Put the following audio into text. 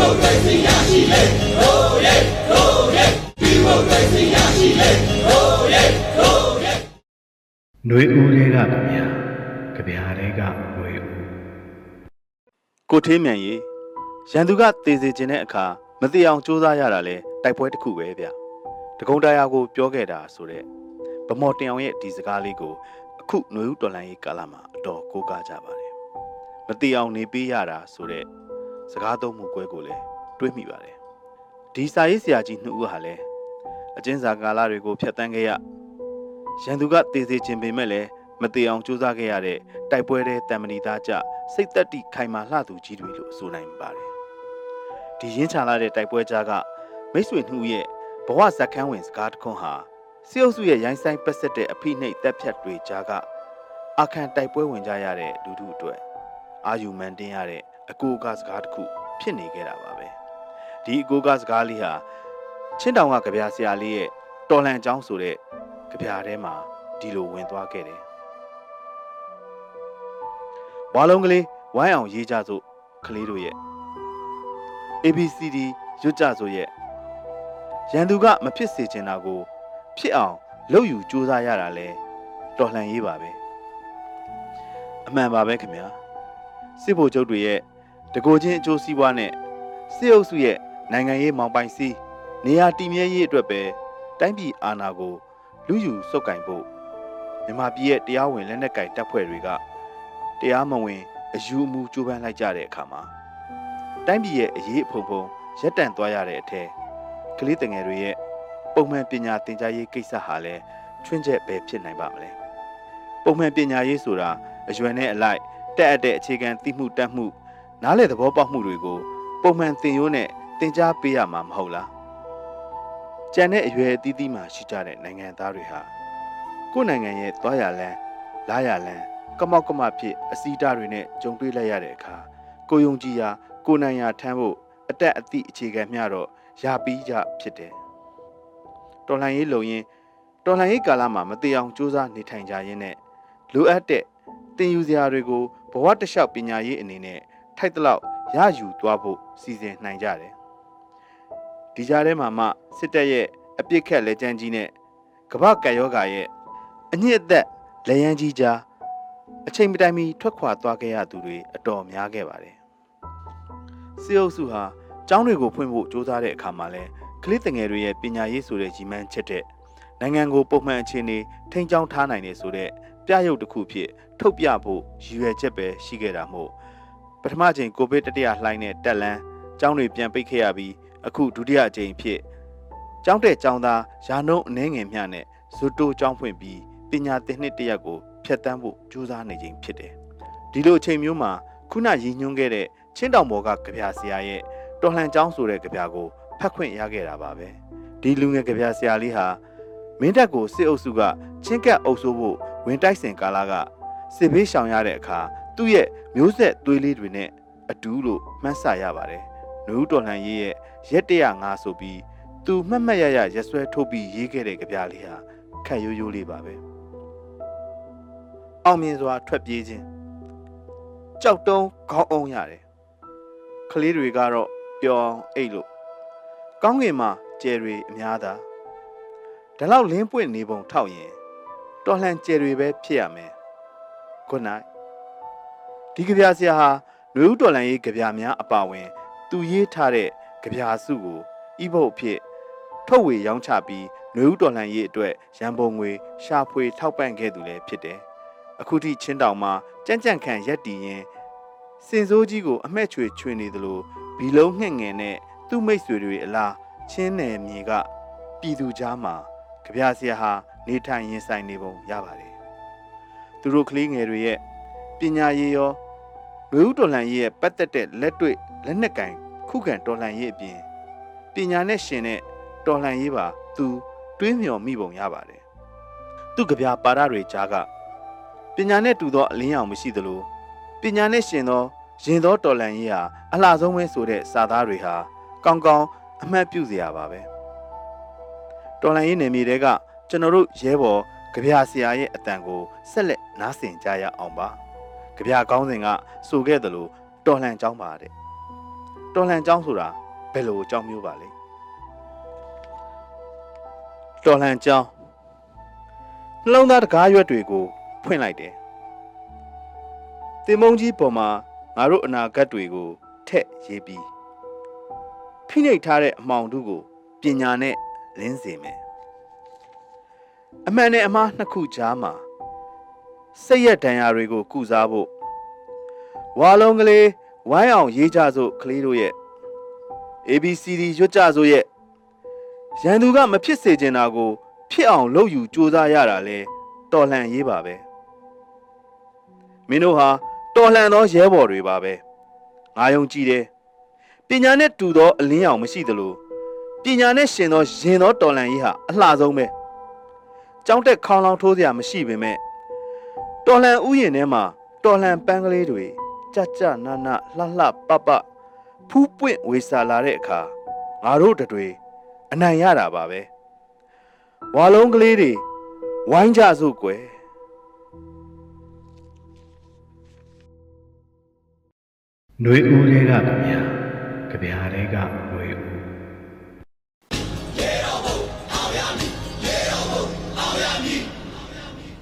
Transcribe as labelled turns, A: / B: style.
A: မိုကရေစီရရှိလေဟိုးရဲဟိုးရဲဒီမိုကရေစီရရှိလေဟိုးရဲဟိုးရဲ
B: ຫນွေဦးတွေကကြဗျာကြဗျာတွေကຫນွေဦး
C: ကိုထေးမြန်ရေရန်သူကတေစေခြင်းတဲ့အခါမသေးအောင်စူးစမ်းရတာလဲတိုက်ပွဲတစ်ခုပဲဗျတကုံတရားကိုပြောခဲ့တာဆိုတဲ့ဗမော်တင်အောင်ရဲ့ဒီစကားလေးကိုအခုຫນွေဦးတော်လန်ရေးကာလမှာအတော်ကိုးကားကြပါတယ်မသေးအောင်နေပေးရတာဆိုတဲ့ စကားသုံးမှုကွဲကိုလည်းတွေးမိပါတယ်ဒီစာရေးဆရာကြီးနှစ်ဦးဟာလည်းအကျဉ်းစာကာလတွေကိုဖျက်ဆီးခဲ့ရရန်သူကတေစေခြင်းပေမဲ့လည်းမသေးအောင်စူးစမ်းခဲ့ရတဲ့တိုက်ပွဲတဲ့တံမဏိသားကြစိတ်သက်တိခိုင်မာလှသူကြီးတွေလို့ဆိုနိုင်ပါတယ်ဒီရင်းချလာတဲ့တိုက်ပွဲကြားကမိတ်ဆွေနှူရဲ့ဘဝဇက်ခန်းဝင်စကားတစ်ခွန်းဟာစီအုပ်စုရဲ့ရိုင်းဆိုင်ပတ်ဆက်တဲ့အဖိနှိတ်တက်ဖြတ်တွေကြားကအခန့်တိုက်ပွဲဝင်ကြရတဲ့လူထုအတွက်အာယူမန်တင်ရတဲ့ အကူအကစကားတစ်ခုဖြစ်နေခဲ့တာပါပဲဒီအကူအကစကားလေးဟာချင်းတောင်ကကြပြဆရာလေးရဲ့တော်လန်အကြောင်းဆိုတဲ့ကြပြထဲမှာဒီလိုဝင်သွားခဲ့တယ်ဝါလုံးကလေးဝိုင်းအောင်ရေးကြစို့ကလေးတို့ရဲ့ ABCD ရွတ်ကြစို့ရဲ့ရန်သူကမဖြစ်စေချင်တာကို ဖြစ်အောင်လုပ်ယူစူးစမ်းရတာလဲတော်လှန်ရေးပါပဲအမှန်ပါပဲခင်ဗျာစစ်ဗိုလ်ချုပ်တွေရဲ့ တကိုချင်းအကျိုးစီးပွားနဲ့စစ်အုပ်စုရဲ့နိုင်ငံရေးမောင်ပိုင်စီးနေရာတည်မြဲရေးအတွက်ပဲတိုင်းပြည်အာဏာကိုလူယူစုပ်ကင်ဖို့မြန်မာပြည်ရဲ့တရားဝင်လက်နက်ကင်တပ်ဖွဲ့တွေကတရားမဝင်အယူအမူကြိုးပမ်းလိုက်ကြတဲ့အခါမှာတိုင်းပြည်ရဲ့အရေးအဖုံဖုံရက်တန့်သွားရတဲ့အထက်ကလေးတငယ်တွေရဲ့ပုံမှန်ပညာသင်ကြားရေးကိစ္စဟာလည်းချွင်းချက်ပဲဖြစ်နိုင်ပါမလဲပုံမှန်ပညာရေးဆိုတာအရွယ်နဲ့အလိုက်တက်အပ်တဲ့အခြေခံသိမှုတတ်မှု နားလည်သဘောပေါက်မှုတွေကိုပုံမှန်သင်ရိုးနဲ့သင်ကြားပေးရမှာမဟုတ်လားကျန်တဲ့အရွယ်အသီးသီးမှာရှိကြတဲ့နိုင်ငံသားတွေဟာကိုယ့်နိုင်ငံရဲ့သွားရလန်းလာရလန်းကမောက်ကမဖြစ်အစည်းအတားတွေနဲ့ကြုံတွေ့လိုက်ရတဲ့အခါကိုယုံကြည်ရာကိုနိုင်ရာထမ်းဖို့အတက်အသည့်အခြေခံမျှတော့ရပြီးကြဖြစ်တယ်တော်လှန်ရေးလုံရင်တော်လှန်ရေးကာလမှာမတေအောင်စူးစမ်းနေထိုင်ကြရင်းနဲ့လိုအပ်တဲ့တင်ယူစရာတွေကိုဘဝတစ်လျှောက်ပညာရေးအနေနဲ့ ထိုက်တလောက်ရယူသွားဖို့စီစဉ်နိုင်ကြတယ်ဒီကြားထဲမှာမှစစ်တပ်ရဲ့အပြစ်ခက်လက်ကျန်းကြီးနဲ့ကမ္ဘာကပ်ယောဂါရဲ့အညစ်အသက်လက်ရန်ကြီးကြားအချိန်မတိုင်မီထွက်ခွာသွားခဲ့ရသူတွေအတော်များခဲ့ပါတယ်။စီအုပ်စုဟာကျောင်းတွေကိုဖွင့်ဖို့စ조사တဲ့အခါမှာလဲကလေးတငယ်တွေရဲ့ပညာရေးဆိုတဲ့ကြီးမှန်းချက်တဲ့နိုင်ငံကိုပုံမှန်အခြေအနေထိန်းကျောင်းထားနိုင်တယ်ဆိုတဲ့ပြရုပ်တစ်ခုဖြစ်ထုတ်ပြဖို့ရည်ရွယ်ချက်ပဲရှိခဲ့တာမို့ ပထမချိန်ကိုဗစ်တတိယလှိုင်းနဲ့တက်လန်းကျောင်းတွေပြန်ပိတ်ခဲ့ရပြီးအခုဒုတိယအကြိမ်ဖြစ်ကျောင်းတဲ့ကျောင်းသားရာနှုန်းအနှဲငယ်မျှနဲ့ဇွတ်တိုးကျောင်းဖွင့်ပြီးပညာသင်နှစ်တစ်ရက်ကိုဖျက်ဆီးဖို့ကြိုးစားနေခြင်းဖြစ်တယ်။ဒီလိုအချိန်မျိုးမှာခုနရည်ညွှန်းခဲ့တဲ့ချင်းတောင်ဘော်ကကြပြဆရာရဲ့တော်လှန်ကျောင်းဆိုတဲ့ကြပြကိုဖတ်ခွင့်ရခဲ့တာပါပဲ။ဒီလူငယ်ကြပြဆရာလေးဟာမင်းတပ်ကိုစစ်အုပ်စုကချင်းကပ်အုပ်စိုးဖို့ဝင်တိုက်စင်ကာလာကစစ်ဘေးရှောင်ရတဲ့အခါ သူ့ရဲ့မျိုးဆက်သွေးလေးတွေနဲ့အတူလို့မှန်းဆရပါတယ်။နူးတော်လှန်ရေးရဲ့ရက်တရငါဆိုပြီးသူမှတ်မှတ်ရရရက်ဆွဲထုတ်ပြီးရေးခဲ့တဲ့ကြပြလေးဟာခက်ရိုးရိုးလေးပါပဲ။အောင်မြင်စွာထွက်ပြေးခြင်းကြောက်တုံးခေါင်းအောင်ရတယ်။ကလေးတွေကတော့ပျော်အောင်အိတ်လို့ကောင်းကင်မှာကျယ်တွေအများသာဒါလောက်လင်းပွင့်နေပုံထောက်ရင်တော်လှန်ကျယ်တွေပဲဖြစ်ရမယ်။ Good night ဒီကြပြဆရာဟာနွေဦးတော်လန်ရေးကြပြများအပါဝင်သူရေးထားတဲ့ကြပြစုကိုဤဘုတ်ဖြစ်ထုတ်ဝေရောင်းချပြီးနွေဦးတော်လှန်ရေးအတွက်ရန်ပုံငွေရှာဖွေထောက်ပံ့ခဲ့သူလည်းဖြစ်တယ်။အခုထိချင်းတောင်မှာကြမ်းကြမ်းခံရက်တီရင်စင်စိုးကြီးကိုအမှဲ့ချွေချွေနေသလိုဘီလုံးငှက်ငယ်နဲ့သူ့မိတ်ဆွေတွေအလားချင်းနယ်မြေကပြည်သူကြားမှာကြပြဆရာဟာနေထိုင်ရင်ဆိုင်နေပုံရပါတယ်။သူတို့ကလေးငယ်တွေရဲ့ ပညာရေးရောလူဦးတော်လှန်ရေးရဲ့ပတ်သက်တဲ့လက်တွေ့လက်နက်ကင်ခုခံတော်လှန်ရေးအပြင်ပညာနဲ့ရှင်တဲ့တော်လှန်ရေးပါသူတွေးမြော်မိပုံရပါတယ်သူကြပြပါရတွေကြားကပညာနဲ့တူသောအလင်းရောင်မရှိသလိုပညာနဲ့ရှင်သောရင်သောတော်လှန်ရေးဟာအလှဆုံးပဲဆိုတဲ့စာသားတွေဟာကောင်းကောင်းအမှတ်ပြုစရာပါပဲတော်လှန်ရေးနယ်မြေတွေကကျွန်တော်တို့ရဲဘော်ကြပြဆရာရဲ့အတန်ကိုဆက်လက်နားဆင်ကြရအောင်ပါ ကြပြကောင်းစဉ်ကဆိုခဲ့သလိုတော်လှန်ကြောင်းပါတဲ့တော်လှန်ကြောင်းဆိုတာဘယ်လိုအကြောင်းမျိုးပါလဲတော်လှန်ကြောင်းနှလုံးသားတကားရွက်တွေကိုဖွင့်လိုက်တယ်တင်မုံကြီးပေါ်မှာငါတို့အနာဂတ်တွေကိုထက်ရေးပြီးဖိနှိပ်ထားတဲ့အမှောင်တို့ကိုပညာနဲ့လင်းစေမယ်အမှန်နဲ့အမှားနှစ်ခုကြားမှာ စိတ်ရက်ဒဏ်ရာတွေကိုကုစားဖို့ဝါလုံးကလေးဝိုင်းအောင်ရေးကြစို့ကလေးတို့ရဲ့ ABCD ရွတ်ကြစို့ရဲ့ရန်သူကမဖြစ်စေချင်တာကို ဖြစ်အောင်လုပ်ယူကြိုးစားရတာလဲတော်လှန်ရေးပါပဲမင်းတို့ဟာတော်လှန်သောရဲဘော်တွေပါပဲငါယုံကြည်တယ်ပညာနဲ့တူသောအလင်းရောင်မရှိသလိုပညာနဲ့ရှင်သောရင်သောတော်လှန်ရေးဟာအလှဆုံးပဲကြောင်းတက်ခေါင်းလောင်းထိုးစရာမရှိပေမဲ့ တော်လှန်ဥယျာဉ်ထဲမှာတော်လှန်ပန်းကလေးတွေကြကြနာနာလှလှပပဖူးပွင့်ဝေစာလာတဲ့အခါငါတို့တတွေအနိုင်ရတာပါပဲဝါလုံးကလေးတွေဝိုင်းကြစို့ကွယ်
B: ຫນွေဦးတွေကဗျာကြဗျာတွေကຫນွေဦး